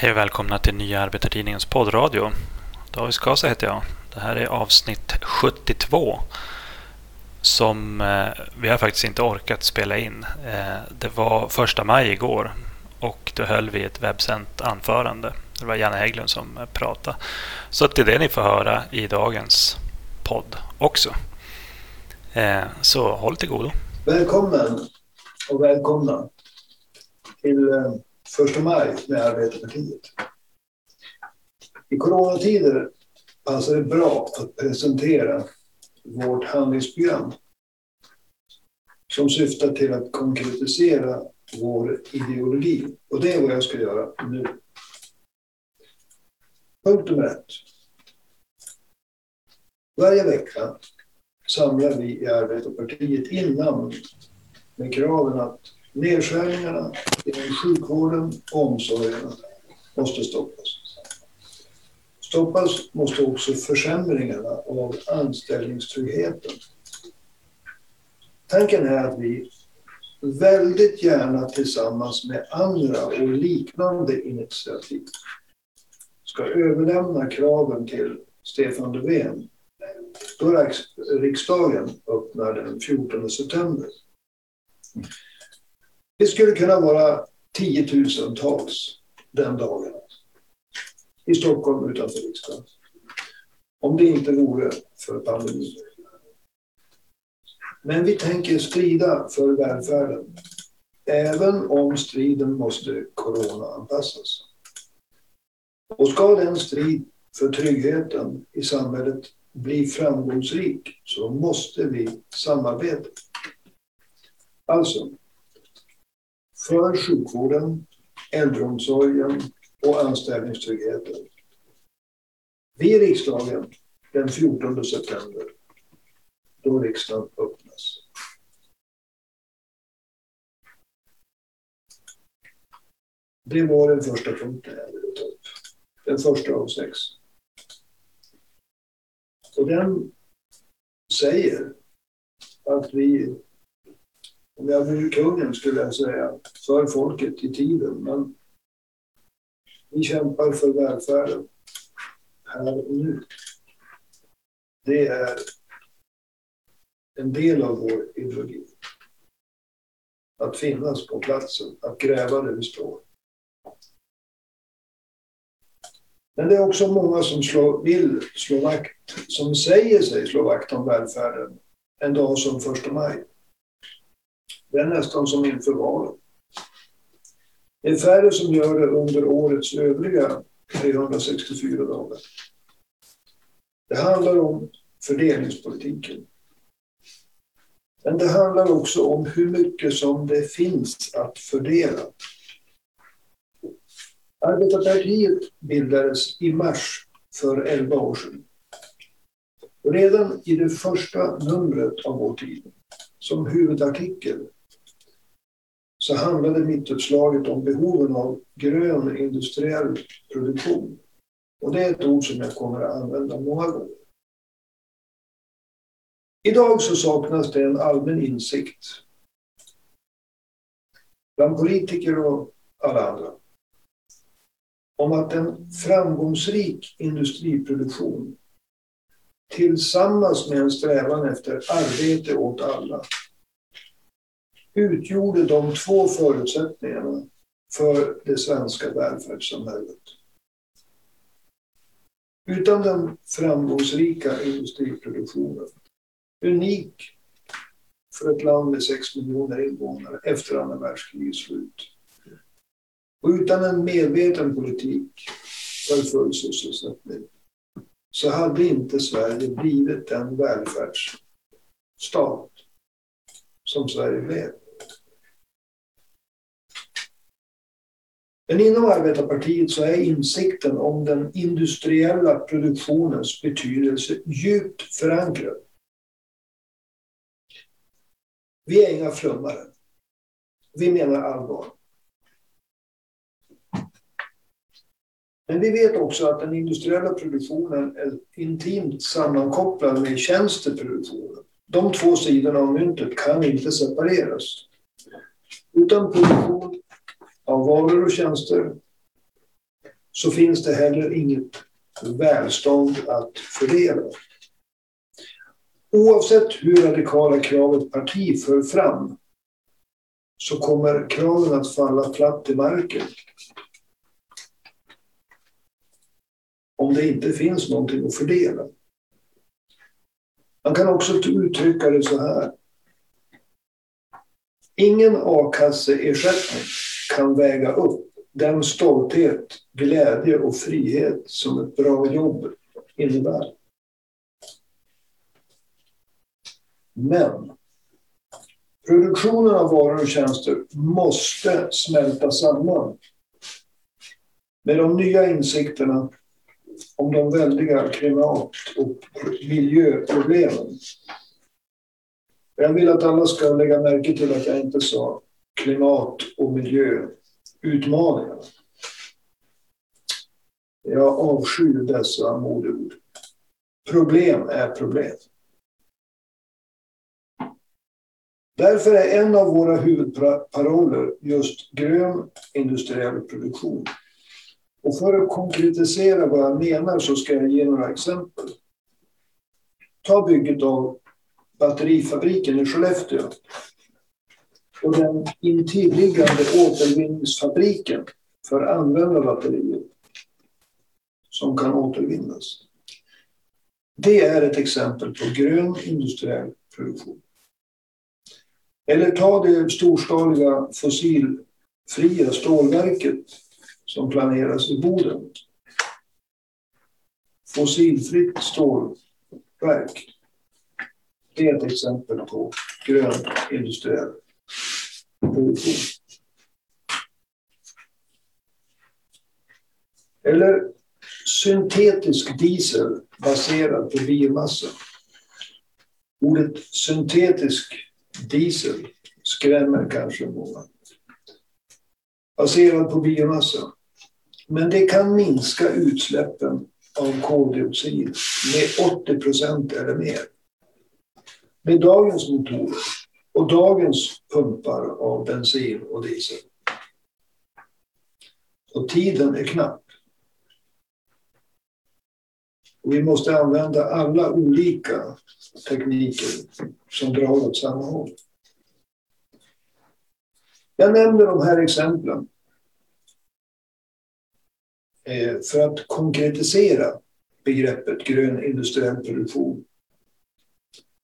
Hej och välkomna till Nya Arbetartidningens poddradio. David Skasa heter jag. Det här är avsnitt 72 som eh, vi har faktiskt inte orkat spela in. Eh, det var första maj igår och då höll vi ett webbsänt anförande. Det var Janne Hägglund som eh, pratade. Så det är det ni får höra i dagens podd också. Så håll till godo. Välkommen och välkomna till första maj med Arbetarpartiet. I coronatider passar det bra att presentera vårt handlingsprogram som syftar till att konkretisera vår ideologi. Och det är vad jag ska göra nu. Punkt nummer ett. Varje vecka samlar vi i Arbetarpartiet in namn med kraven att nedskärningarna inom sjukvården och omsorgen måste stoppas. Stoppas måste också försämringarna av anställningstryggheten. Tanken är att vi väldigt gärna tillsammans med andra och liknande initiativ ska överlämna kraven till Stefan Löfven då riksdagen öppnar den 14 september. Det skulle kunna vara tiotusentals den dagen i Stockholm utanför riksdagen. Om det inte vore för pandemin. Men vi tänker strida för välfärden. Även om striden måste coronaanpassas. Och ska den strid för tryggheten i samhället bli framgångsrik så måste vi samarbeta. Alltså, för sjukvården, äldreomsorgen och anställningstryggheten. Vi i riksdagen den 14 september, då riksdagen öppnas. Det var den första punkten jag ville ta upp. Den första av sex. Och den säger att vi, om jag vore kungen skulle jag säga, för folket i tiden. Men vi kämpar för välfärden här och nu. Det är en del av vår ideologi. Att finnas på platsen, att gräva där vi står. Men det är också många som slår, vill slå vakt, som säger sig slå vakt om välfärden en dag som första maj. Det är nästan som inför valet. Det är färre som gör det under årets övriga 364 dagar. Det handlar om fördelningspolitiken. Men det handlar också om hur mycket som det finns att fördela. Arbetarpartiet bildades i mars för 11 år sedan. redan i det första numret av vår tid, som huvudartikel, så handlade mittuppslaget om behoven av grön industriell produktion. Och det är ett ord som jag kommer att använda många gånger. Idag så saknas det en allmän insikt bland politiker och alla andra om att en framgångsrik industriproduktion tillsammans med en strävan efter arbete åt alla utgjorde de två förutsättningarna för det svenska välfärdssamhället. Utan den framgångsrika industriproduktionen, unik för ett land med 6 miljoner invånare efter andra världskrigets slut, och utan en medveten politik för full sysselsättning så hade inte Sverige blivit den välfärdsstat som Sverige blev. Men inom Arbetarpartiet så är insikten om den industriella produktionens betydelse djupt förankrad. Vi är inga flummare. Vi menar allvar. Men vi vet också att den industriella produktionen är intimt sammankopplad med tjänsteproduktionen. De två sidorna av myntet kan inte separeras. Utan produktion av varor och tjänster så finns det heller inget välstånd att fördela. Oavsett hur radikala krav ett parti för fram så kommer kraven att falla platt i marken. Om det inte finns någonting att fördela. Man kan också uttrycka det så här. Ingen a-kasseersättning kan väga upp den stolthet, glädje och frihet som ett bra jobb innebär. Men produktionen av varor och tjänster måste smälta samman med de nya insikterna om de väldiga klimat och miljöproblemen. Jag vill att alla ska lägga märke till att jag inte sa klimat och miljöutmaningar. Jag avskyr dessa modeord. Problem är problem. Därför är en av våra huvudparoller just grön industriell produktion. Och för att konkretisera vad jag menar så ska jag ge några exempel. Ta bygget av batterifabriken i Skellefteå och den intilliggande återvinningsfabriken för använda batterier som kan återvinnas. Det är ett exempel på grön industriell produktion. Eller ta det storskaliga fossilfria stålverket som planeras i Boden. Fossilfritt stålverk. Det är ett exempel på grön industriell produktion. Eller syntetisk diesel baserad på biomassa. Ordet syntetisk diesel skrämmer kanske många. Baserad på biomassa. Men det kan minska utsläppen av koldioxid med 80 procent eller mer. Med dagens motorer och dagens pumpar av bensin och diesel. Och tiden är knapp. Och vi måste använda alla olika tekniker som drar åt samma håll. Jag nämner de här exemplen eh, för att konkretisera begreppet grön industriell produktion.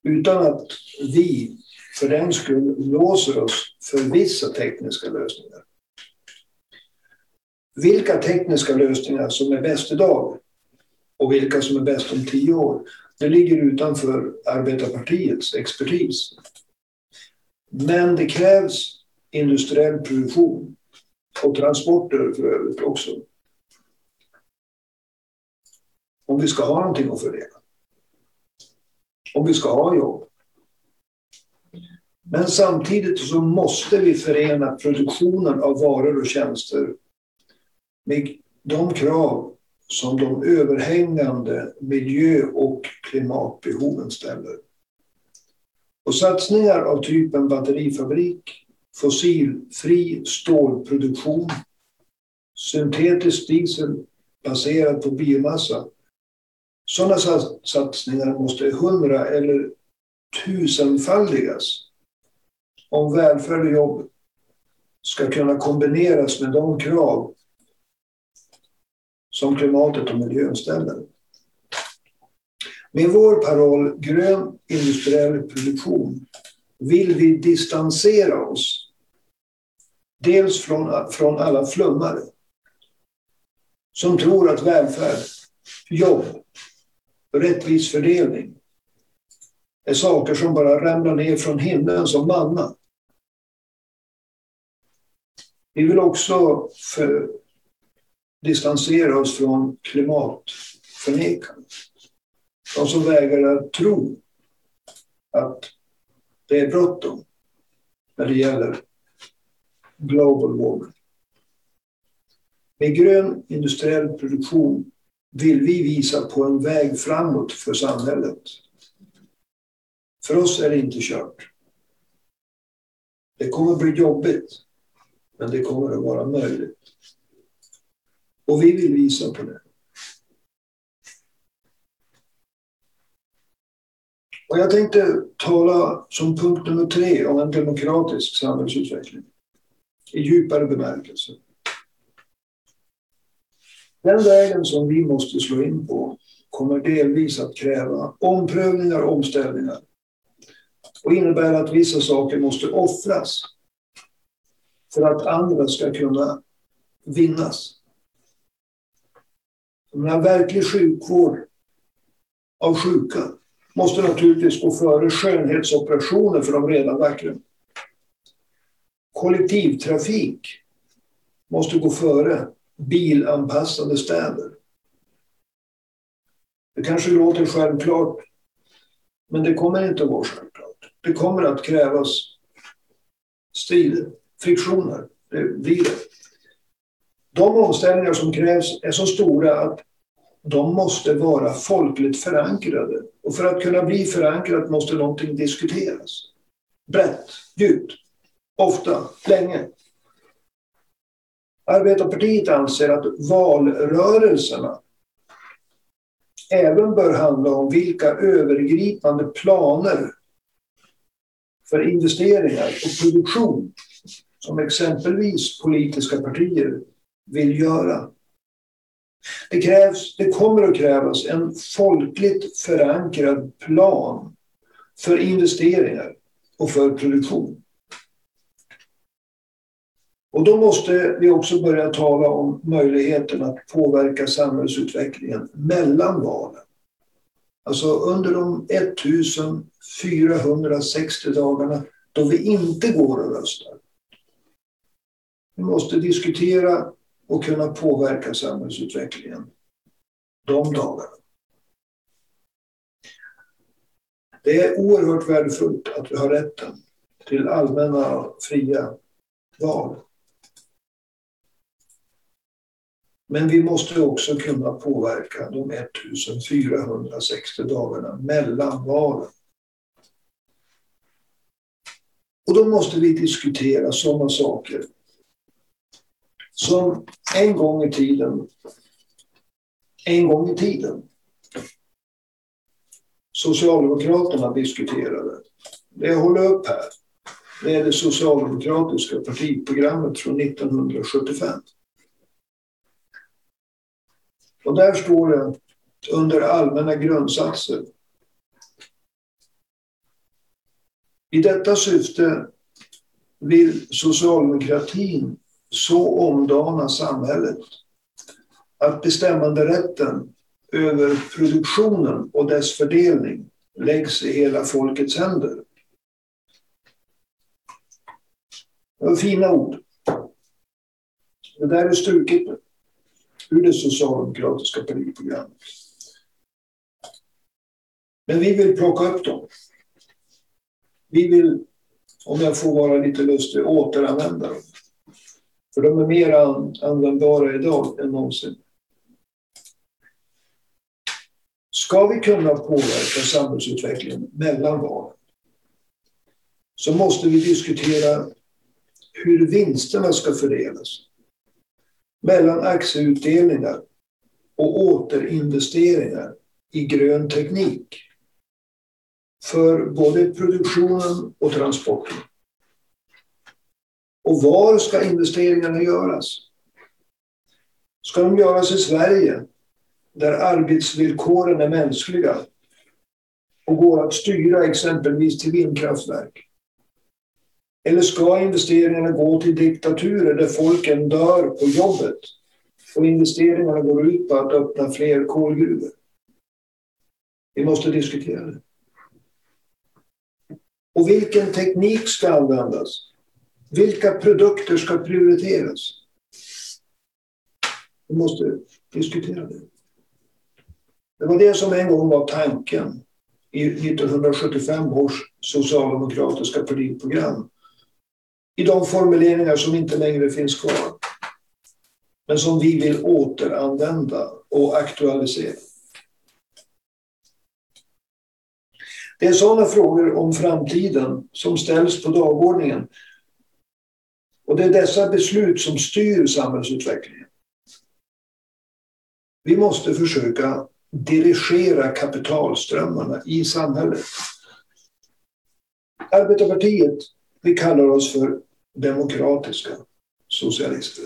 Utan att vi för den skull låser oss för vissa tekniska lösningar. Vilka tekniska lösningar som är bäst idag och vilka som är bäst om tio år, det ligger utanför arbetarpartiets expertis. Men det krävs industriell produktion och transporter för övrigt också. Om vi ska ha någonting att fördela. Om vi ska ha jobb. Men samtidigt så måste vi förena produktionen av varor och tjänster med de krav som de överhängande miljö och klimatbehoven ställer. Och satsningar av typen batterifabrik, fossilfri stålproduktion, syntetisk diesel baserad på biomassa. Sådana satsningar måste hundra eller tusenfaldigas om välfärd och jobb ska kunna kombineras med de krav som klimatet och miljön ställer. Med vår paroll grön industriell produktion vill vi distansera oss dels från, från alla flummare som tror att välfärd, jobb, rättvis fördelning är saker som bara ramlar ner från himlen som manna. Vi vill också för, distansera oss från klimatförnekande. De som vägrar att tro att det är bråttom när det gäller global warming. Med grön industriell produktion vill vi visa på en väg framåt för samhället. För oss är det inte kört. Det kommer bli jobbigt, men det kommer att vara möjligt. Och vi vill visa på det. Och jag tänkte tala som punkt nummer tre om en demokratisk samhällsutveckling i djupare bemärkelse. Den vägen som vi måste slå in på kommer delvis att kräva omprövningar och omställningar och innebär att vissa saker måste offras för att andra ska kunna vinnas. En verklig sjukvård av sjuka måste naturligtvis gå före skönhetsoperationer för de redan vackra. Kollektivtrafik måste gå före bilanpassade städer. Det kanske låter självklart, men det kommer inte att vara självklart. Det kommer att krävas strider, friktioner. Det blir det. De omställningar som krävs är så stora att de måste vara folkligt förankrade. Och för att kunna bli förankrat måste någonting diskuteras. Brett, djupt, ofta, länge. Arbetarpartiet anser att valrörelserna även bör handla om vilka övergripande planer för investeringar och produktion som exempelvis politiska partier vill göra. Det, krävs, det kommer att krävas en folkligt förankrad plan för investeringar och för produktion. Och då måste vi också börja tala om möjligheten att påverka samhällsutvecklingen mellan valen. Alltså under de 1460 dagarna då vi inte går och röstar. Vi måste diskutera och kunna påverka samhällsutvecklingen de dagarna. Det är oerhört värdefullt att vi har rätten till allmänna fria val. Men vi måste också kunna påverka de 1460 dagarna mellan valen. Och då måste vi diskutera sådana saker som en gång i tiden, en gång i tiden, Socialdemokraterna diskuterade. Det jag håller upp här, det är det socialdemokratiska partiprogrammet från 1975. Och där står det under allmänna grundsatser. I detta syfte vill socialdemokratin så omdana samhället att bestämmanderätten över produktionen och dess fördelning läggs i hela folkets händer. Det var fina ord. Det där är struket ur det socialdemokratiska partiprogrammet. Men vi vill plocka upp dem. Vi vill, om jag får vara lite lustig, återanvända dem. För de är mer användbara idag än någonsin. Ska vi kunna påverka samhällsutvecklingen mellan valen så måste vi diskutera hur vinsterna ska fördelas mellan aktieutdelningar och återinvesteringar i grön teknik för både produktionen och transporten. Och var ska investeringarna göras? Ska de göras i Sverige, där arbetsvillkoren är mänskliga och går att styra exempelvis till vindkraftverk? Eller ska investeringarna gå till diktaturer där folken dör på jobbet och investeringarna går ut på att öppna fler kolgruvor? Vi måste diskutera det. Och vilken teknik ska användas? Vilka produkter ska prioriteras? Vi måste diskutera det. Det var det som en gång var tanken i 1975 års socialdemokratiska partiprogram. I de formuleringar som inte längre finns kvar. Men som vi vill återanvända och aktualisera. Det är sådana frågor om framtiden som ställs på dagordningen och det är dessa beslut som styr samhällsutvecklingen. Vi måste försöka dirigera kapitalströmmarna i samhället. Arbetarpartiet, vi kallar oss för demokratiska socialister.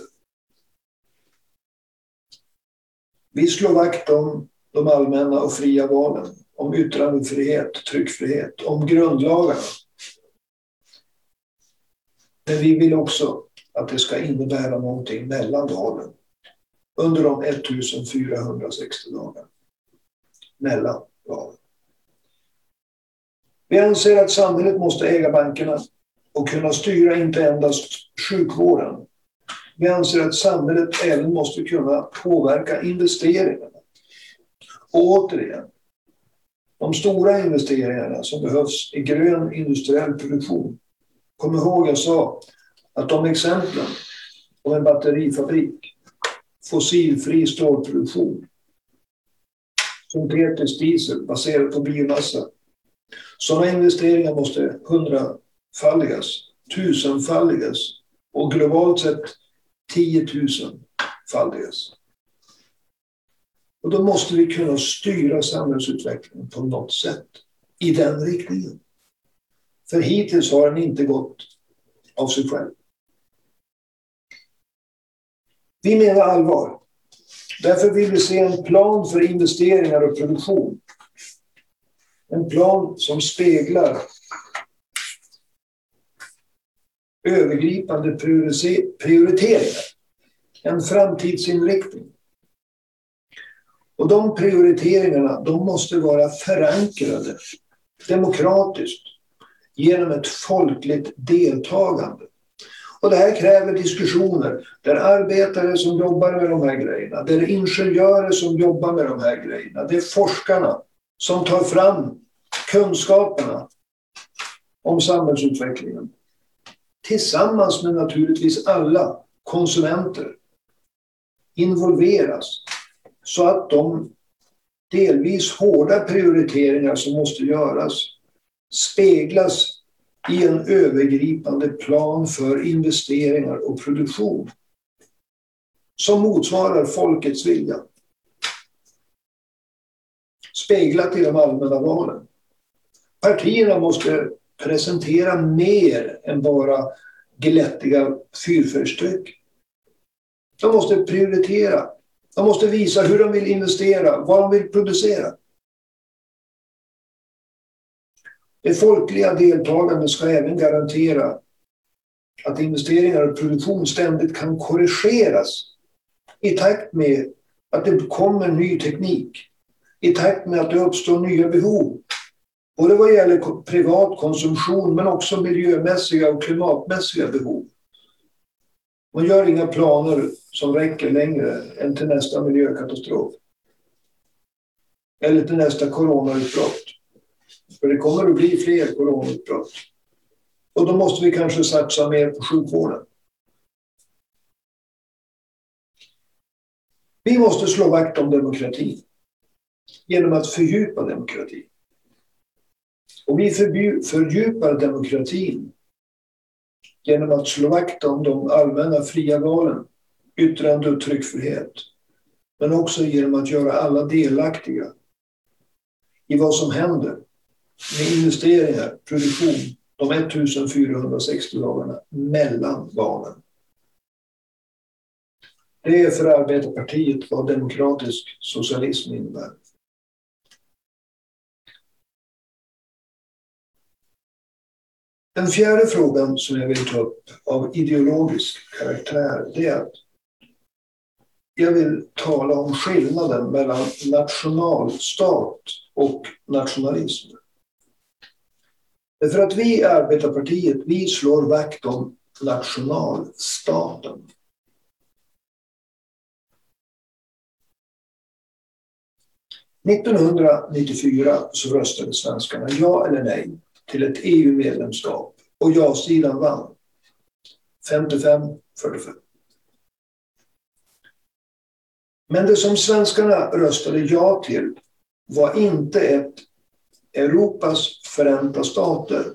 Vi slår vakt om de allmänna och fria valen, om yttrandefrihet, tryckfrihet, om grundlagarna. Men vi vill också att det ska innebära någonting mellan valen under de 1460 dagarna mellan valen. Vi anser att samhället måste äga bankerna och kunna styra inte endast sjukvården. Vi anser att samhället även måste kunna påverka investeringarna. Och återigen, de stora investeringarna som behövs i grön industriell produktion. Kom ihåg jag sa att de exemplen om en batterifabrik, fossilfri stålproduktion, syntetisk diesel baserad på biomassa. Sådana investeringar måste hundrafaldigas, tusenfaldigas och globalt sett tiotusenfaldigas. Och då måste vi kunna styra samhällsutvecklingen på något sätt i den riktningen. För hittills har den inte gått av sig själv. Vi menar allvar. Därför vill vi se en plan för investeringar och produktion. En plan som speglar övergripande prioriteringar. En framtidsinriktning. Och de prioriteringarna de måste vara förankrade demokratiskt genom ett folkligt deltagande. Och det här kräver diskussioner där arbetare som jobbar med de här grejerna, där är ingenjörer som jobbar med de här grejerna, det är forskarna som tar fram kunskaperna om samhällsutvecklingen. Tillsammans med naturligtvis alla konsumenter involveras så att de delvis hårda prioriteringar som måste göras speglas i en övergripande plan för investeringar och produktion som motsvarar folkets vilja. Speglat i de allmänna valen. Partierna måste presentera mer än bara glättiga fyrfärgstryck. De måste prioritera. De måste visa hur de vill investera, vad de vill producera. Det folkliga deltagandet ska även garantera att investeringar och produktion ständigt kan korrigeras i takt med att det kommer ny teknik, i takt med att det uppstår nya behov. Både vad gäller privat konsumtion men också miljömässiga och klimatmässiga behov. Man gör inga planer som räcker längre än till nästa miljökatastrof. Eller till nästa coronautbrott. För det kommer att bli fler coronautbrott. Och då måste vi kanske satsa mer på sjukvården. Vi måste slå vakt om demokratin genom att fördjupa demokratin. Och vi fördjupar demokratin genom att slå vakt om de allmänna fria valen, yttrande och tryckfrihet. Men också genom att göra alla delaktiga i vad som händer med investeringar, produktion, de 1460 dagarna mellan valen. Det är för Arbetarpartiet vad demokratisk socialism innebär. Den fjärde frågan som jag vill ta upp av ideologisk karaktär det är att jag vill tala om skillnaden mellan nationalstat och nationalism. Därför att vi i Arbetarpartiet, vi slår vakt om nationalstaten. –1994 så röstade svenskarna ja eller nej till ett EU-medlemskap och ja-sidan vann. 55-45. Men det som svenskarna röstade ja till var inte ett Europas förenta stater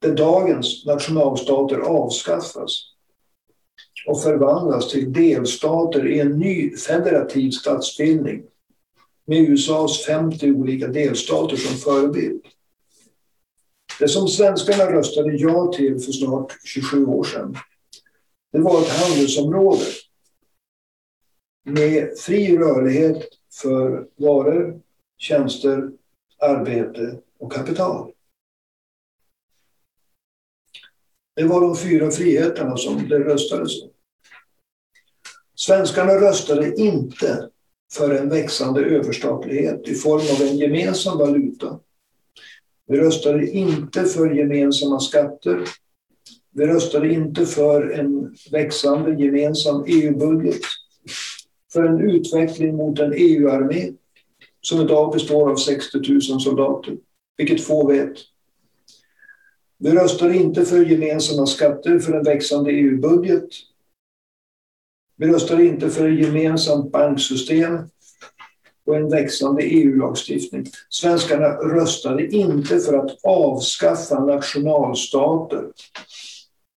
där dagens nationalstater avskaffas. och förvandlas till delstater i en ny federativ statsbildning med USAs 50 olika delstater som förebild. Det som svenskarna röstade ja till för snart 27 år sedan, det var ett handelsområde med fri rörlighet för varor, tjänster, arbete och kapital. Det var de fyra friheterna som det röstades om. Svenskarna röstade inte för en växande överstatlighet i form av en gemensam valuta. Vi röstade inte för gemensamma skatter. Vi röstade inte för en växande gemensam EU-budget. För en utveckling mot en EU-armé som idag består av 60 000 soldater, vilket få vet. Vi röstade inte för gemensamma skatter för en växande EU-budget vi röstade inte för ett gemensamt banksystem och en växande EU-lagstiftning. Svenskarna röstade inte för att avskaffa nationalstater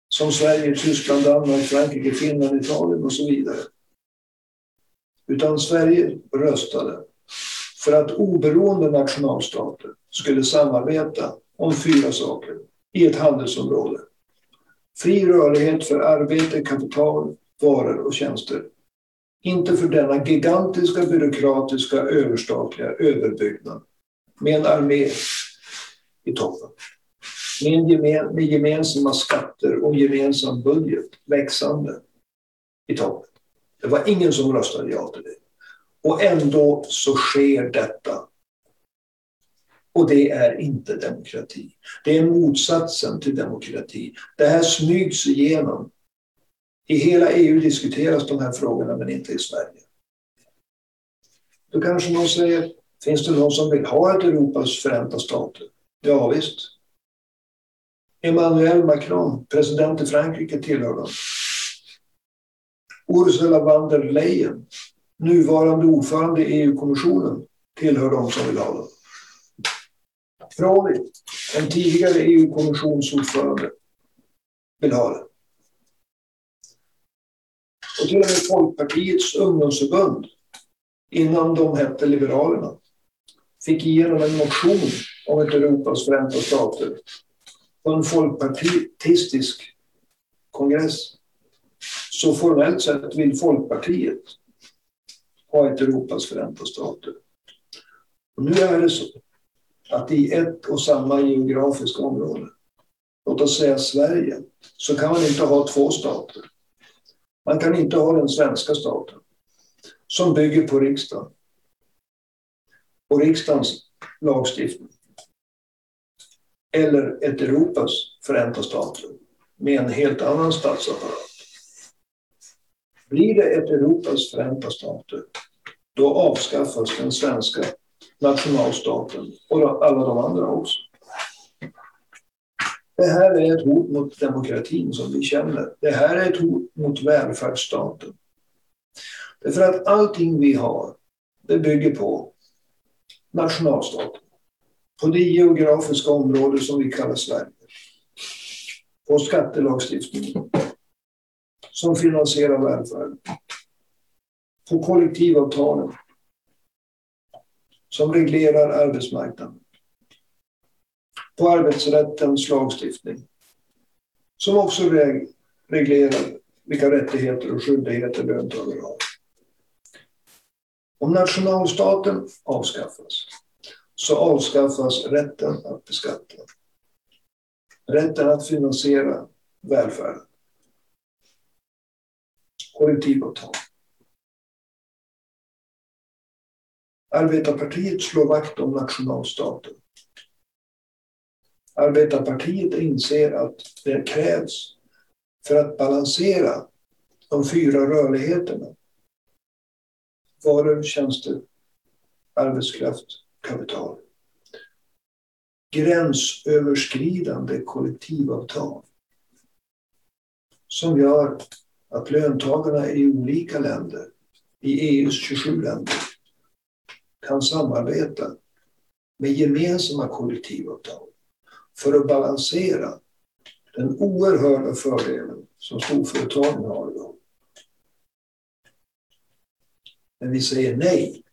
som Sverige, Tyskland, Danmark, Frankrike, Finland, Italien och så vidare. Utan Sverige röstade för att oberoende nationalstater skulle samarbeta om fyra saker i ett handelsområde. Fri rörlighet för arbete, kapital, varor och tjänster. Inte för denna gigantiska byråkratiska överstatliga överbyggnad med en armé i toppen. Med, en gemen, med gemensamma skatter och gemensam budget växande i toppen. Det var ingen som röstade ja till det. Och ändå så sker detta. Och det är inte demokrati. Det är motsatsen till demokrati. Det här smygs igenom i hela EU diskuteras de här frågorna, men inte i Sverige. Då kanske någon säger, finns det någon som vill ha ett Europas förenta stater? Ja, visst. Emmanuel Macron, president i Frankrike, tillhör dem. Ursula von der Leyen, nuvarande ordförande i EU-kommissionen, tillhör dem som vill ha dem. Prodi, en tidigare EU-kommissionsordförande, vill ha det. Och till och med Folkpartiets ungdomsförbund, innan de hette Liberalerna, fick igenom en motion om ett Europas förenta stater på en folkpartistisk kongress. Så formellt sett vill Folkpartiet ha ett Europas förenta stater. Och nu är det så att i ett och samma geografiska område, låt oss säga Sverige, så kan man inte ha två stater. Man kan inte ha den svenska staten som bygger på riksdagen och riksdagens lagstiftning. Eller ett Europas förenta stater med en helt annan statsapparat. Blir det ett Europas förenta stater, då avskaffas den svenska nationalstaten och alla de andra också. Det här är ett hot mot demokratin som vi känner. Det här är ett hot mot välfärdsstaten. Därför att allting vi har, det bygger på nationalstaten. På det geografiska område som vi kallar Sverige. På skattelagstiftningen som finansierar välfärden. På kollektivavtalen som reglerar arbetsmarknaden på arbetsrättens lagstiftning. Som också reglerar vilka rättigheter och skyldigheter löntagare har. Om nationalstaten avskaffas så avskaffas rätten att beskatta. Rätten att finansiera välfärden. Kollektivavtal. Arbetarpartiet slår vakt om nationalstaten. Arbetarpartiet inser att det krävs för att balansera de fyra rörligheterna. Varor, tjänster, arbetskraft, kapital. Gränsöverskridande kollektivavtal som gör att löntagarna i olika länder, i EUs 27 länder, kan samarbeta med gemensamma kollektivavtal för att balansera den oerhörda fördelen som storföretagen har idag. Men vi säger nej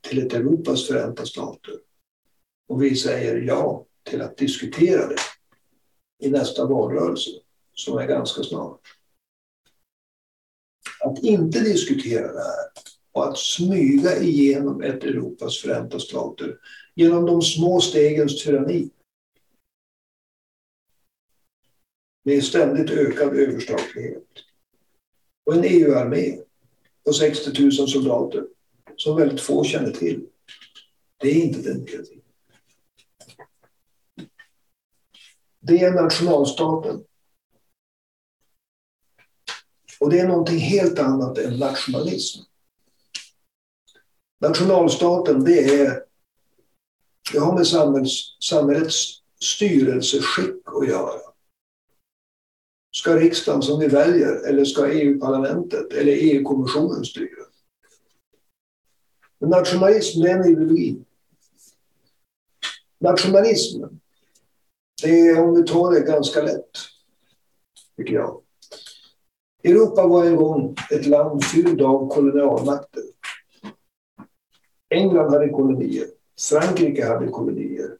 till ett Europas förenta stater. Och vi säger ja till att diskutera det i nästa valrörelse som är ganska snart. Att inte diskutera det här och att smyga igenom ett Europas förenta stater genom de små stegens tyranni. Med ständigt ökad överstatlighet. Och en EU-armé på 60 000 soldater som väldigt få känner till. Det är inte demokrati. Det är nationalstaten. Och det är någonting helt annat än nationalism. Nationalstaten, det är det har med samhälls, samhällets styrelseskick att göra. Ska riksdagen som vi väljer eller ska EU-parlamentet eller EU-kommissionen styra? Nationalism, det är en ideologi. Nationalismen, det är om vi tar det ganska lätt, tycker jag. Europa var en gång ett land fyllt av kolonialmakter. England hade kolonier. Frankrike hade kolonier.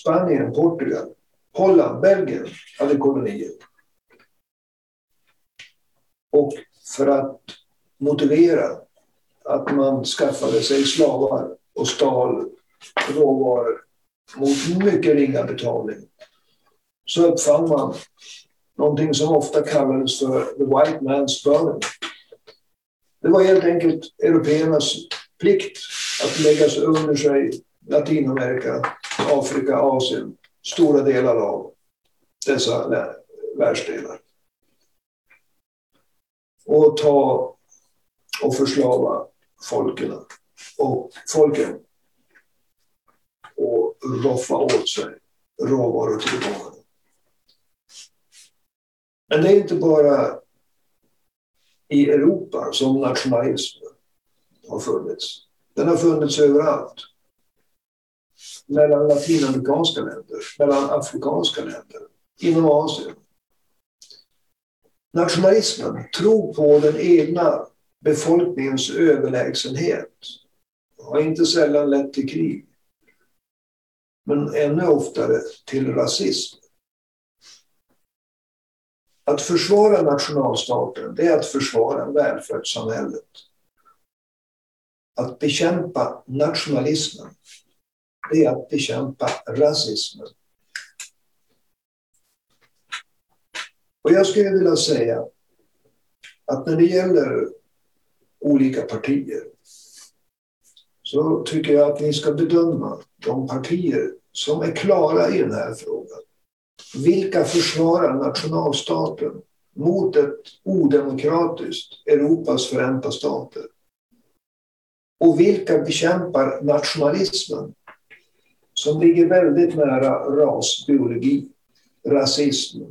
Spanien, Portugal, Holland, Belgien hade kolonier. Och för att motivera att man skaffade sig slavar och stal råvaror mot mycket ringa betalning så uppfann man någonting som ofta kallades för the white man's burden. Det var helt enkelt européernas plikt att lägga sig under sig Latinamerika, Afrika, Asien, stora delar av dessa världsdelar. Och ta och förslava folken och folken och roffa åt sig råvarutillgångarna. Men det är inte bara i Europa som nationalismen har funnits. Den har funnits överallt. Mellan latinamerikanska länder, mellan afrikanska länder, inom Asien. Nationalismen tro på den egna befolkningens överlägsenhet. Har inte sällan lett till krig. Men ännu oftare till rasism. Att försvara nationalstaten, det är att försvara välfärdssamhället. Att bekämpa nationalismen, det är att bekämpa rasismen. Och jag skulle vilja säga att när det gäller olika partier så tycker jag att ni ska bedöma de partier som är klara i den här frågan. Vilka försvarar nationalstaten mot ett odemokratiskt Europas förenta stater? Och vilka bekämpar nationalismen som ligger väldigt nära rasbiologi, rasism,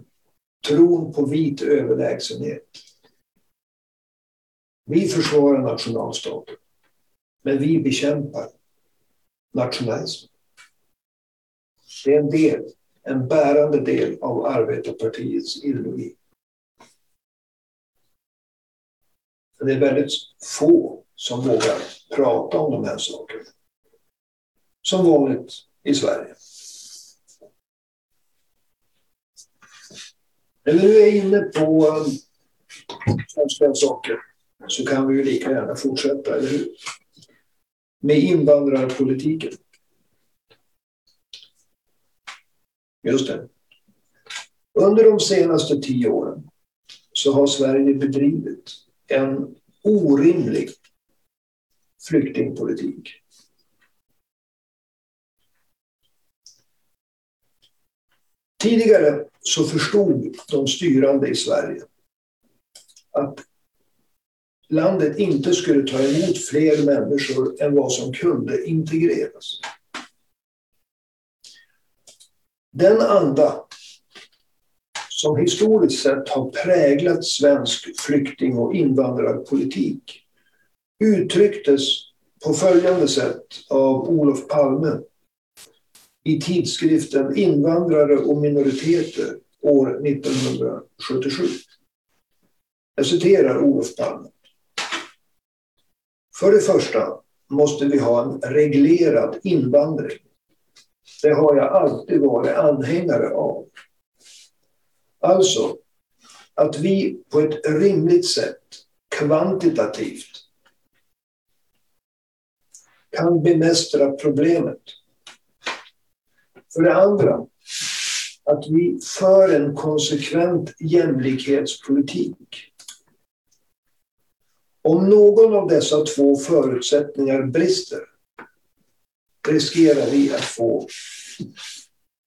tron på vit överlägsenhet. Vi försvarar nationalstaten, men vi bekämpar nationalism. Det är en del, en bärande del av arbetarpartiets ideologi. Det är väldigt få som vågar prata om de här sakerna. Som vanligt i Sverige. När du är inne på um, svenska saker så kan vi ju lika gärna fortsätta, eller hur? Med invandrarpolitiken. Just det. Under de senaste tio åren så har Sverige bedrivit en orimlig flyktingpolitik. Tidigare så förstod de styrande i Sverige att landet inte skulle ta emot fler människor än vad som kunde integreras. Den anda som historiskt sett har präglat svensk flykting och invandrarpolitik uttrycktes på följande sätt av Olof Palme i tidskriften Invandrare och minoriteter år 1977. Jag citerar Olof Palme. För det första måste vi ha en reglerad invandring. Det har jag alltid varit anhängare av. Alltså, att vi på ett rimligt sätt, kvantitativt, kan bemästra problemet. För det andra, att vi för en konsekvent jämlikhetspolitik. Om någon av dessa två förutsättningar brister riskerar vi att få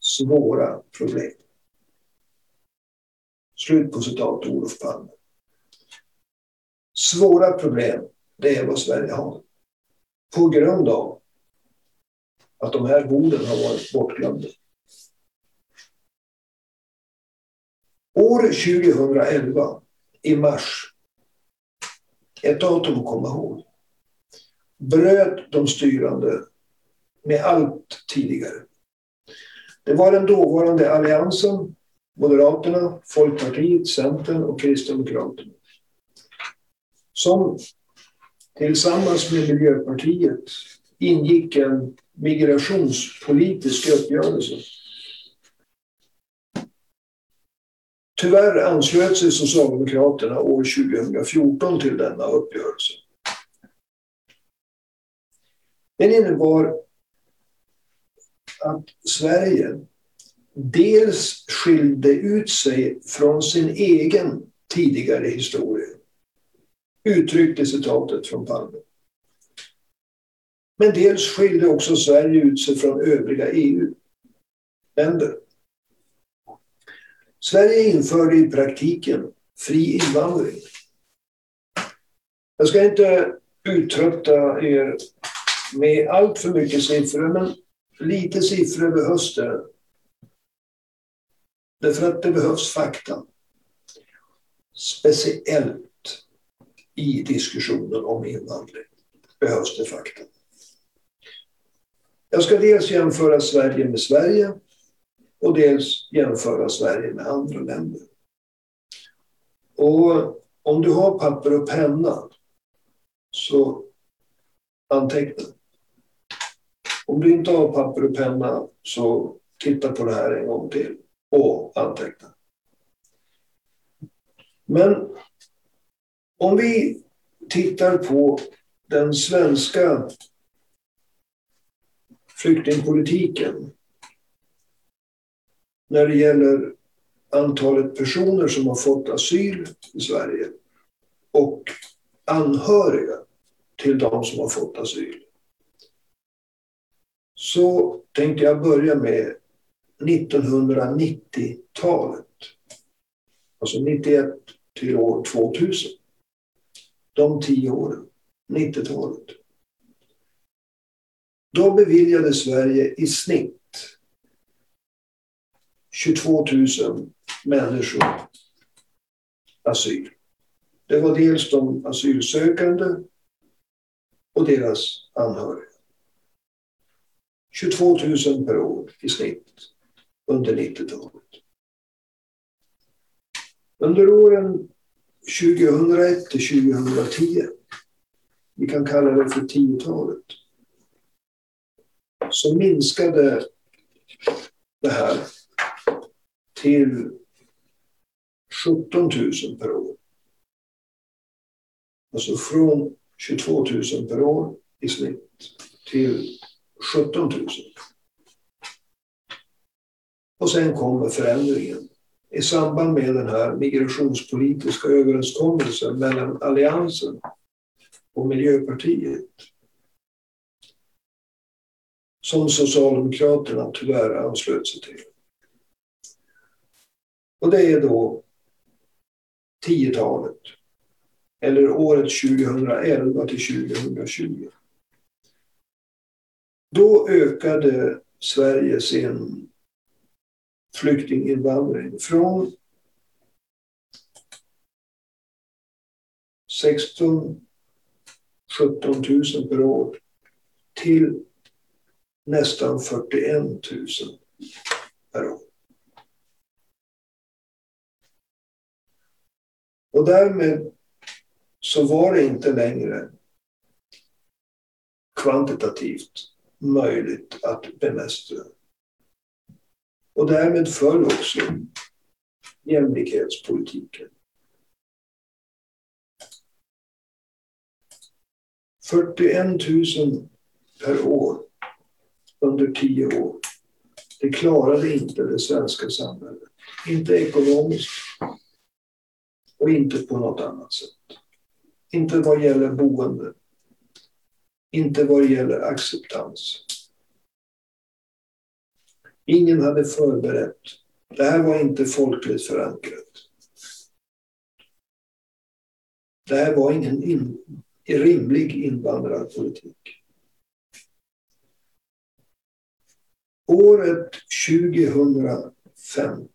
svåra problem. Slut på citat Olof Palme. Svåra problem, det är vad Sverige har. På grund av att de här borden har varit bortglömda. År 2011, i mars, ett datum att komma ihåg, bröt de styrande med allt tidigare. Det var den dåvarande alliansen, Moderaterna, Folkpartiet, Centern och Kristdemokraterna som tillsammans med Miljöpartiet ingick en migrationspolitisk uppgörelse. Tyvärr anslöt sig Socialdemokraterna år 2014 till denna uppgörelse. Den innebar att Sverige dels skilde ut sig från sin egen tidigare historia. Uttryckte citatet från Palme. Men dels skilde också Sverige ut sig från övriga EU-länder. Sverige införde i praktiken fri invandring. Jag ska inte uttrötta er med allt för mycket siffror, men lite siffror behövs det. Därför att det behövs fakta. Speciellt i diskussionen om invandring behövs det fakta. Jag ska dels jämföra Sverige med Sverige och dels jämföra Sverige med andra länder. Och om du har papper och penna så anteckna. Om du inte har papper och penna så titta på det här en gång till och anteckna. Men om vi tittar på den svenska flyktingpolitiken när det gäller antalet personer som har fått asyl i Sverige och anhöriga till de som har fått asyl. Så tänkte jag börja med 1990-talet. Alltså 91 till år 2000. De tio åren, 90-talet. Då beviljade Sverige i snitt 22 000 människor asyl. Det var dels de asylsökande och deras anhöriga. 22 000 per år i snitt under 90-talet. Under åren 2001 till 2010, vi kan kalla det för 10-talet, så minskade det här till 17 000 per år. Alltså från 22 000 per år i snitt till 17 000. Och sen kommer förändringen. I samband med den här migrationspolitiska överenskommelsen mellan Alliansen och Miljöpartiet som Socialdemokraterna tyvärr anslöt sig till. Och det är då 10-talet. Eller året 2011 till 2020. Då ökade Sverige sin flyktinginvandring från 16 17 000 per år till nästan 41 000 per år. Och därmed så var det inte längre kvantitativt möjligt att bemästra. Och därmed föll också jämlikhetspolitiken. 41 000 per år under tio år. Det klarade inte det svenska samhället. Inte ekonomiskt och inte på något annat sätt. Inte vad gäller boende. Inte vad gäller acceptans. Ingen hade förberett. Det här var inte folkligt förankrat. Det här var ingen in, rimlig invandrarpolitik. Året 2015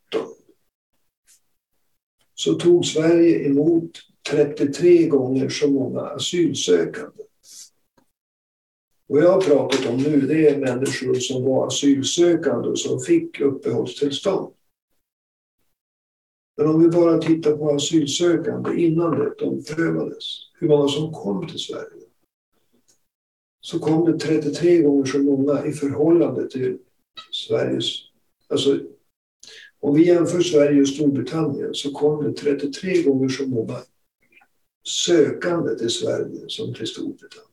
så tog Sverige emot 33 gånger så många asylsökande. Vad jag har pratat om nu det är människor som var asylsökande och som fick uppehållstillstånd. Men om vi bara tittar på asylsökande innan det, de prövades, hur många som kom till Sverige, så kom det 33 gånger så många i förhållande till Sveriges... Alltså, om vi jämför Sverige och Storbritannien så kom det 33 gånger så många sökande till Sverige som till Storbritannien.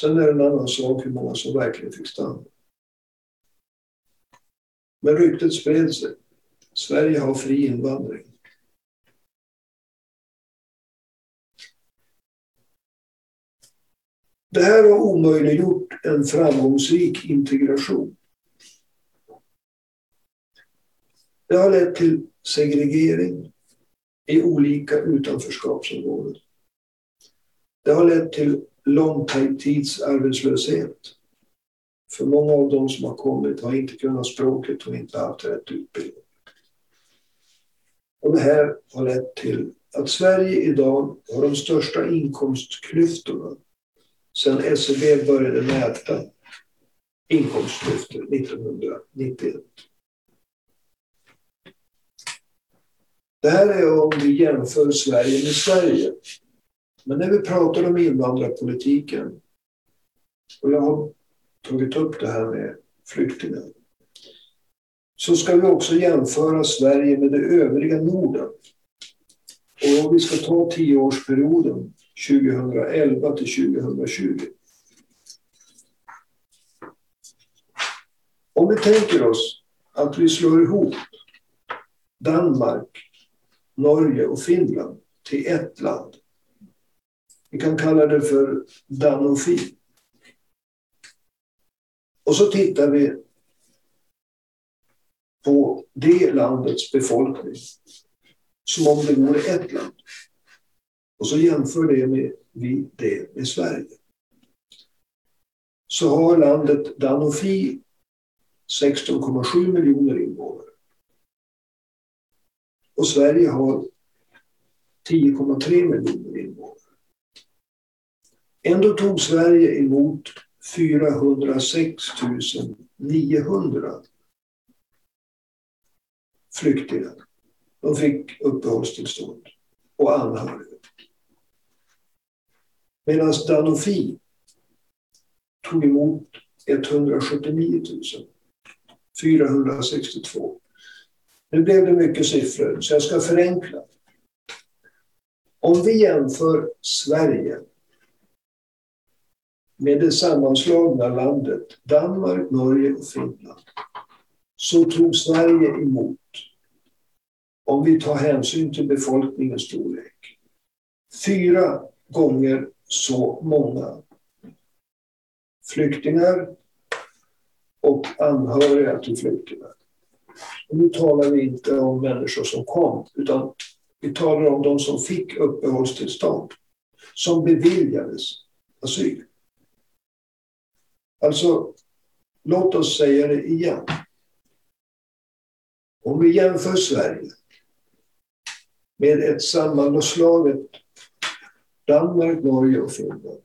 Sen är det en annan sak hur många som verkligen fick stanna. Men ryktet spred sig. Sverige har fri invandring. Det här har omöjliggjort en framgångsrik integration. Det har lett till segregering i olika utanförskapsområden. Det har lett till långtidsarbetslöshet. För många av de som har kommit har inte kunnat språket och inte haft rätt utbildning. Och det här har lett till att Sverige idag har de största inkomstklyftorna sedan SCB började mäta inkomstklyftor 1991. Det här är om vi jämför Sverige med Sverige. Men när vi pratar om invandrarpolitiken, och jag har tagit upp det här med flyktingar, så ska vi också jämföra Sverige med det övriga Norden. Och om vi ska ta tioårsperioden 2011 till 2020. Om vi tänker oss att vi slår ihop Danmark, Norge och Finland till ett land. Vi kan kalla det för Danofi. Och så tittar vi på det landets befolkning som om det vore ett land. Och så jämför det med, vi det med Sverige. Så har landet Danofi 16,7 miljoner invånare. Och Sverige har 10,3 miljoner invånare. Ändå tog Sverige emot 406 900 flyktingar. De fick uppehållstillstånd och anhöriga. Medan Danofi tog emot 179 462. Nu blev det mycket siffror, så jag ska förenkla. Om vi jämför Sverige med det sammanslagna landet Danmark, Norge och Finland så tog Sverige emot, om vi tar hänsyn till befolkningens storlek, fyra gånger så många flyktingar och anhöriga till flyktingar. Och nu talar vi inte om människor som kom, utan vi talar om de som fick uppehållstillstånd, som beviljades asyl. Alltså, låt oss säga det igen. Om vi jämför Sverige med ett sammanslaget Danmark, Norge och Finland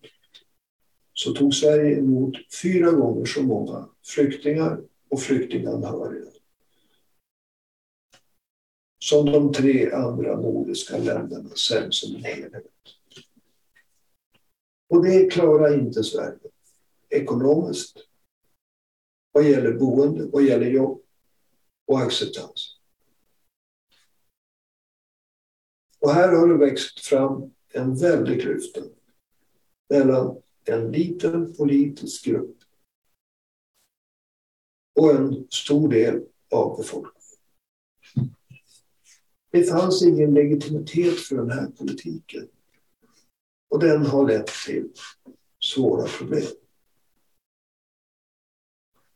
så tog Sverige emot fyra gånger så många flyktingar och flyktinganhöriga som de tre andra nordiska länderna sen som en helhet. Och det klarar inte Sverige ekonomiskt, vad gäller boende, vad gäller jobb och acceptans. Och här har det växt fram en väldig klyfta mellan en liten politisk grupp och en stor del av befolkningen. Det fanns ingen legitimitet för den här politiken. Och den har lett till svåra problem.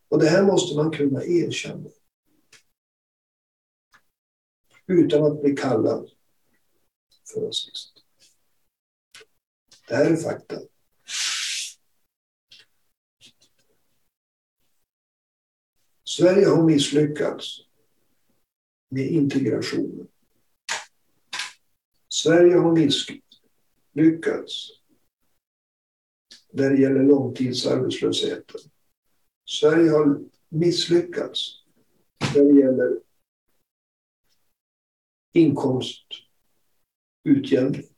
Och det här måste man kunna erkänna. Utan att bli kallad för rasist. Det här är fakta. Sverige har misslyckats med integrationen. Sverige har misslyckats när det gäller långtidsarbetslösheten. Sverige har misslyckats när det gäller inkomstutjämning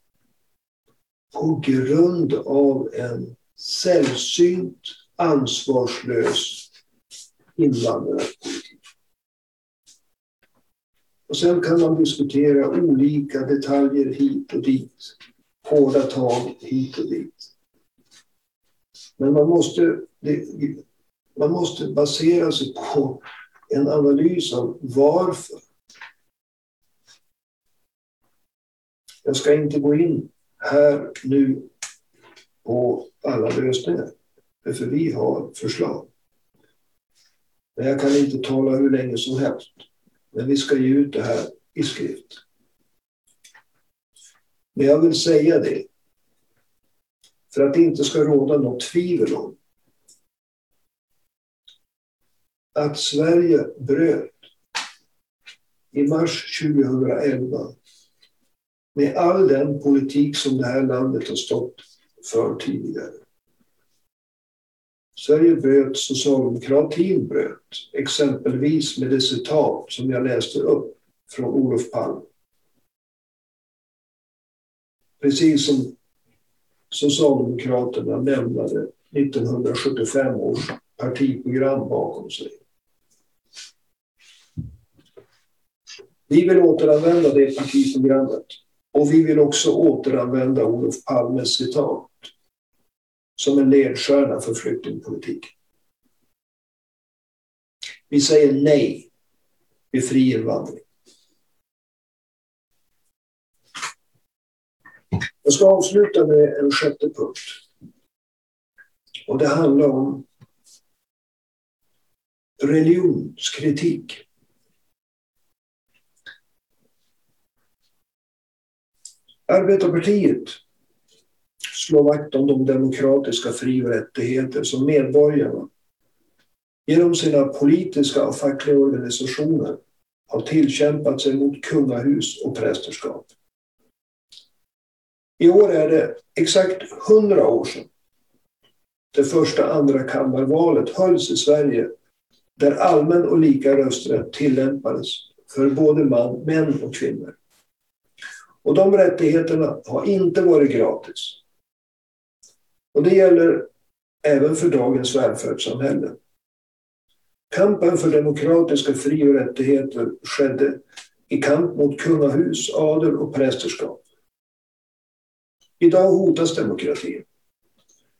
på grund av en sällsynt ansvarslös invandrarpolitik. Och sen kan man diskutera olika detaljer hit och dit. Hårda tag hit och dit. Men man måste, det, man måste basera sig på en analys av varför. Jag ska inte gå in här nu på alla lösningar. För vi har förslag. Men jag kan inte tala hur länge som helst. Men vi ska ge ut det här i skrift. Men jag vill säga det. För att det inte ska råda något tvivel om att Sverige bröt i mars 2011 med all den politik som det här landet har stått för tidigare. Sverige bröt, socialdemokratin bröt, exempelvis med det citat som jag läste upp från Olof Palme. Precis som Socialdemokraterna lämnade 1975 års partiprogram bakom sig. Vi vill återanvända det partiprogrammet och vi vill också återanvända Olof Palmes citat som en ledstjärna för flyktingpolitik. Vi säger nej till fri invandring. Jag ska avsluta med en sjätte punkt. Och det handlar om religionskritik. Arbetarpartiet slår vakt om de demokratiska fri och rättigheter som medborgarna genom sina politiska och fackliga organisationer har tillkämpat sig mot kungahus och prästerskap. I år är det exakt hundra år sedan det första andrakammarvalet hölls i Sverige där allmän och lika rösträtt tillämpades för både man, män och kvinnor. Och de rättigheterna har inte varit gratis. Och det gäller även för dagens välfärdssamhälle. Kampen för demokratiska fri och rättigheter skedde i kamp mot kungahus, adel och prästerskap. Idag hotas demokratin.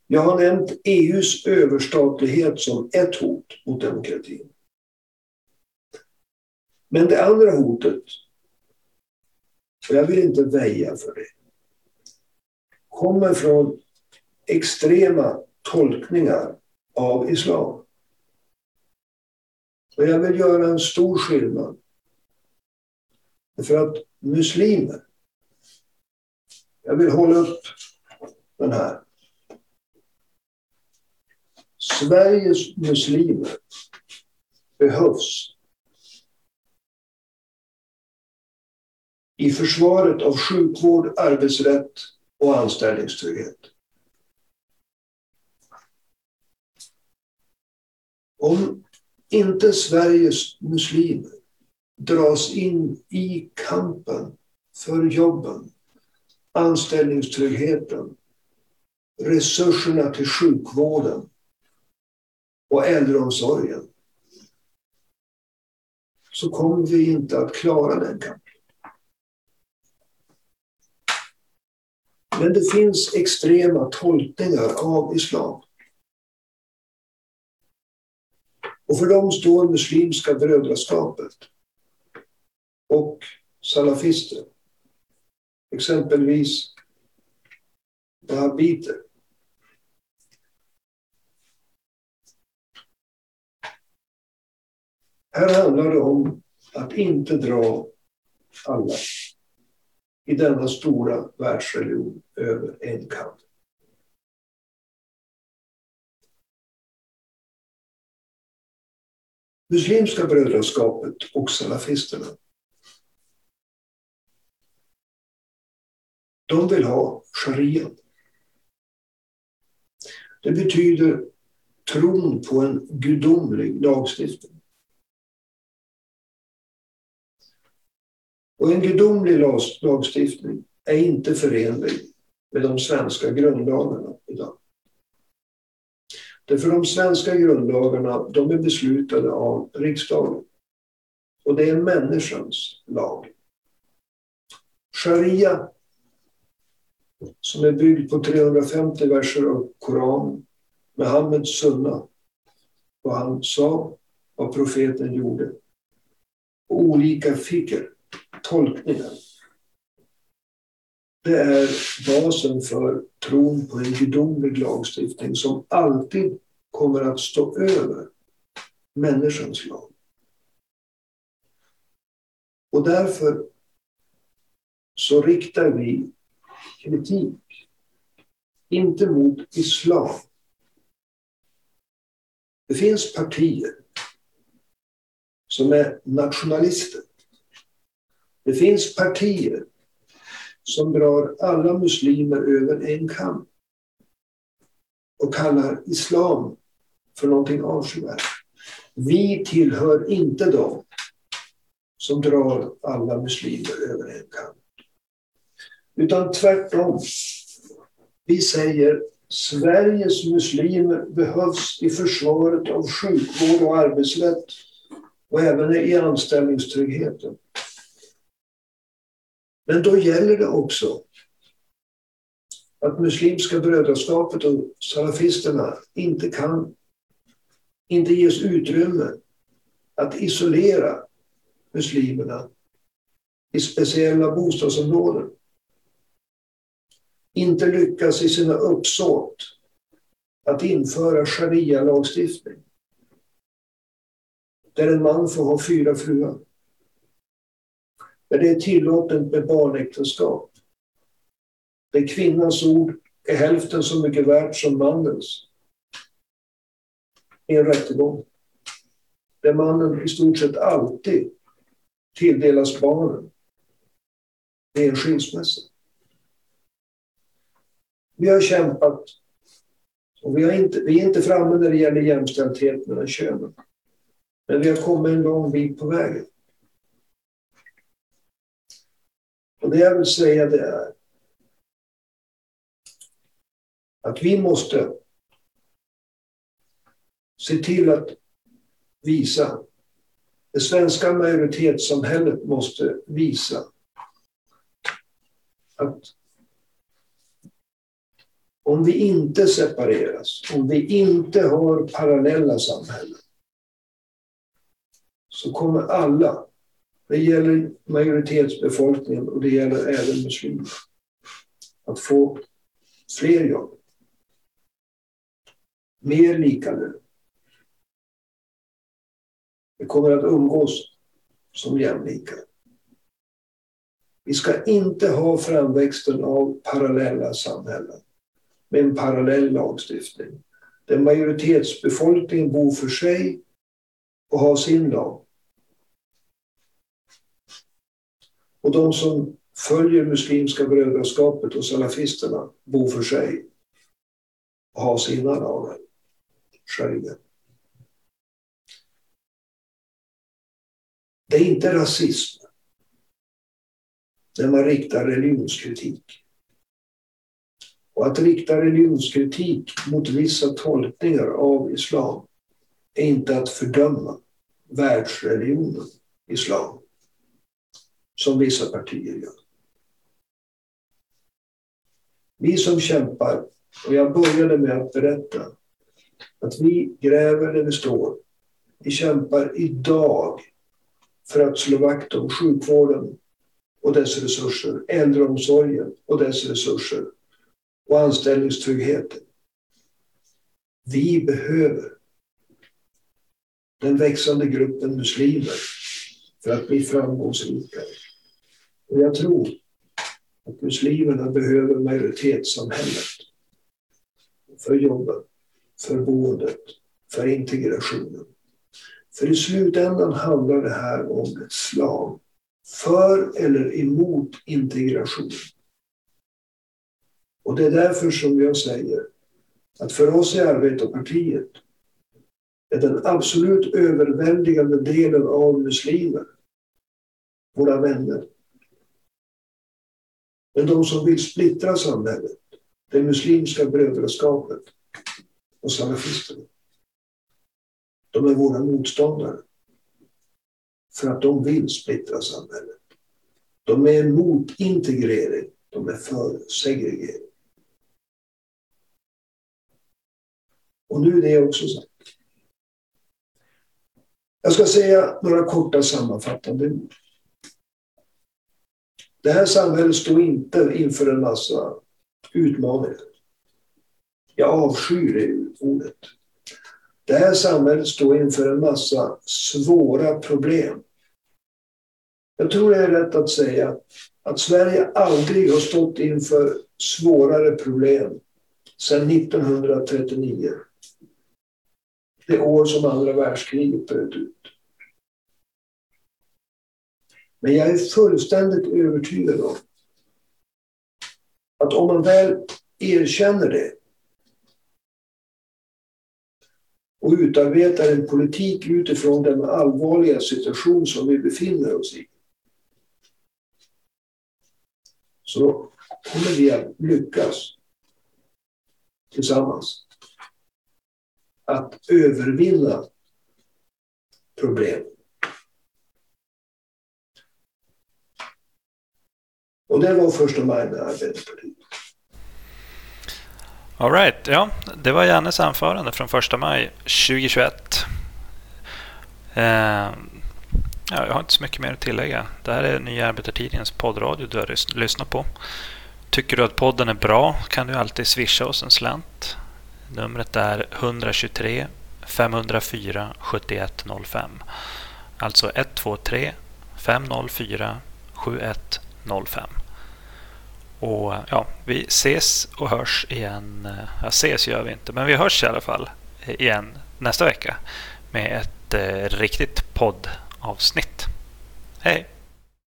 Jag har nämnt EUs överstatlighet som ett hot mot demokratin. Men det andra hotet, och jag vill inte väja för det, kommer från extrema tolkningar av islam. Och jag vill göra en stor skillnad. För att muslimer, jag vill hålla upp den här. Sveriges muslimer behövs i försvaret av sjukvård, arbetsrätt och anställningstrygghet. Om inte Sveriges muslimer dras in i kampen för jobben, anställningstryggheten, resurserna till sjukvården och äldreomsorgen så kommer vi inte att klara den kampen. Men det finns extrema tolkningar av islam. Och för dem står Muslimska brödraskapet och salafister. Exempelvis wahhabiter. Här handlar det om att inte dra alla i denna stora världsreligion över en kam. Muslimska brödraskapet och salafisterna. De vill ha sharia. Det betyder tron på en gudomlig lagstiftning. Och en gudomlig lagstiftning är inte förenlig med de svenska grundlagarna idag. Därför de svenska grundlagarna, de är beslutade av riksdagen. Och det är människans lag. Sharia, som är byggd på 350 verser av Koranen, Muhammeds sunna, vad han sa, vad profeten gjorde. Och olika fikr, Tolkningen. Det är basen för tron på en gudomlig lagstiftning som alltid kommer att stå över människans lag. Och därför så riktar vi kritik, inte mot islam. Det finns partier som är nationalister. Det finns partier som drar alla muslimer över en kam och kallar islam för någonting avskyvärt. Vi tillhör inte dem som drar alla muslimer över en kam. Utan tvärtom. Vi säger Sveriges muslimer behövs i försvaret av sjukvård och arbetsrätt och även i anställningstryggheten. Men då gäller det också att Muslimska brödraskapet och salafisterna inte kan, inte ges utrymme att isolera muslimerna i speciella bostadsområden. Inte lyckas i sina uppsåt att införa sharia-lagstiftning. Där en man får ha fyra fruar. Där det är tillåtet med barnäktenskap. Där kvinnans ord är hälften så mycket värt som mannens. I en rättegång. Där mannen i stort sett alltid tilldelas barnen Det är en skilsmässa. Vi har kämpat och vi, har inte, vi är inte framme när det gäller jämställdhet mellan könen. Men vi har kommit en lång bit på vägen. Och det jag vill säga det är att vi måste se till att visa, det svenska majoritetssamhället måste visa att om vi inte separeras, om vi inte har parallella samhällen, så kommer alla det gäller majoritetsbefolkningen och det gäller även muslimer. Att få fler jobb. Mer lika lön. Vi kommer att umgås som jämlika. Vi ska inte ha framväxten av parallella samhällen med en parallell lagstiftning. Där majoritetsbefolkningen bor för sig och har sin lag. Och de som följer Muslimska brödraskapet och salafisterna bor för sig och har sina lagar, sharia. Det är inte rasism när man riktar religionskritik. Och att rikta religionskritik mot vissa tolkningar av islam är inte att fördöma världsreligionen islam, som vissa partier gör. Vi som kämpar, och jag började med att berätta att vi gräver där vi står. Vi kämpar idag för att slå vakt om sjukvården och dess resurser, äldreomsorgen och dess resurser och anställningstryggheten. Vi behöver den växande gruppen muslimer för att bli framgångsrika. Och jag tror att muslimerna behöver majoritetssamhället för jobben, för boendet, för integrationen. För i slutändan handlar det här om ett slag för eller emot integration. Och det är därför som jag säger att för oss i Arbetarpartiet är den absolut överväldigande delen av muslimer våra vänner. Men de som vill splittra samhället, det muslimska brödraskapet och salafisterna, de är våra motståndare. För att de vill splittra samhället. De är emot integrering, de är för segregering. Och nu är det också sagt. Jag ska säga några korta sammanfattande ord. Det här samhället står inte inför en massa utmaningar. Jag avskyr det ordet. Det här samhället står inför en massa svåra problem. Jag tror det är rätt att säga att Sverige aldrig har stått inför svårare problem sedan 1939 det år som andra världskriget bröt ut. Men jag är fullständigt övertygad om att om man väl erkänner det och utarbetar en politik utifrån den allvarliga situation som vi befinner oss i så kommer vi att lyckas tillsammans att övervinna problem. Och det var första maj med Arbetarpartiet. All right, ja, det var Jannes anförande från första maj 2021. Eh, ja, jag har inte så mycket mer att tillägga. Det här är Nya Arbetartidningens poddradio du har lyssnat på. Tycker du att podden är bra kan du alltid swisha oss en slant. Numret är 123 504 7105. Alltså 123 504 7105. Och ja, vi ses och hörs igen. Ja, ses gör vi inte, men vi hörs i alla fall igen nästa vecka med ett eh, riktigt poddavsnitt. Hej!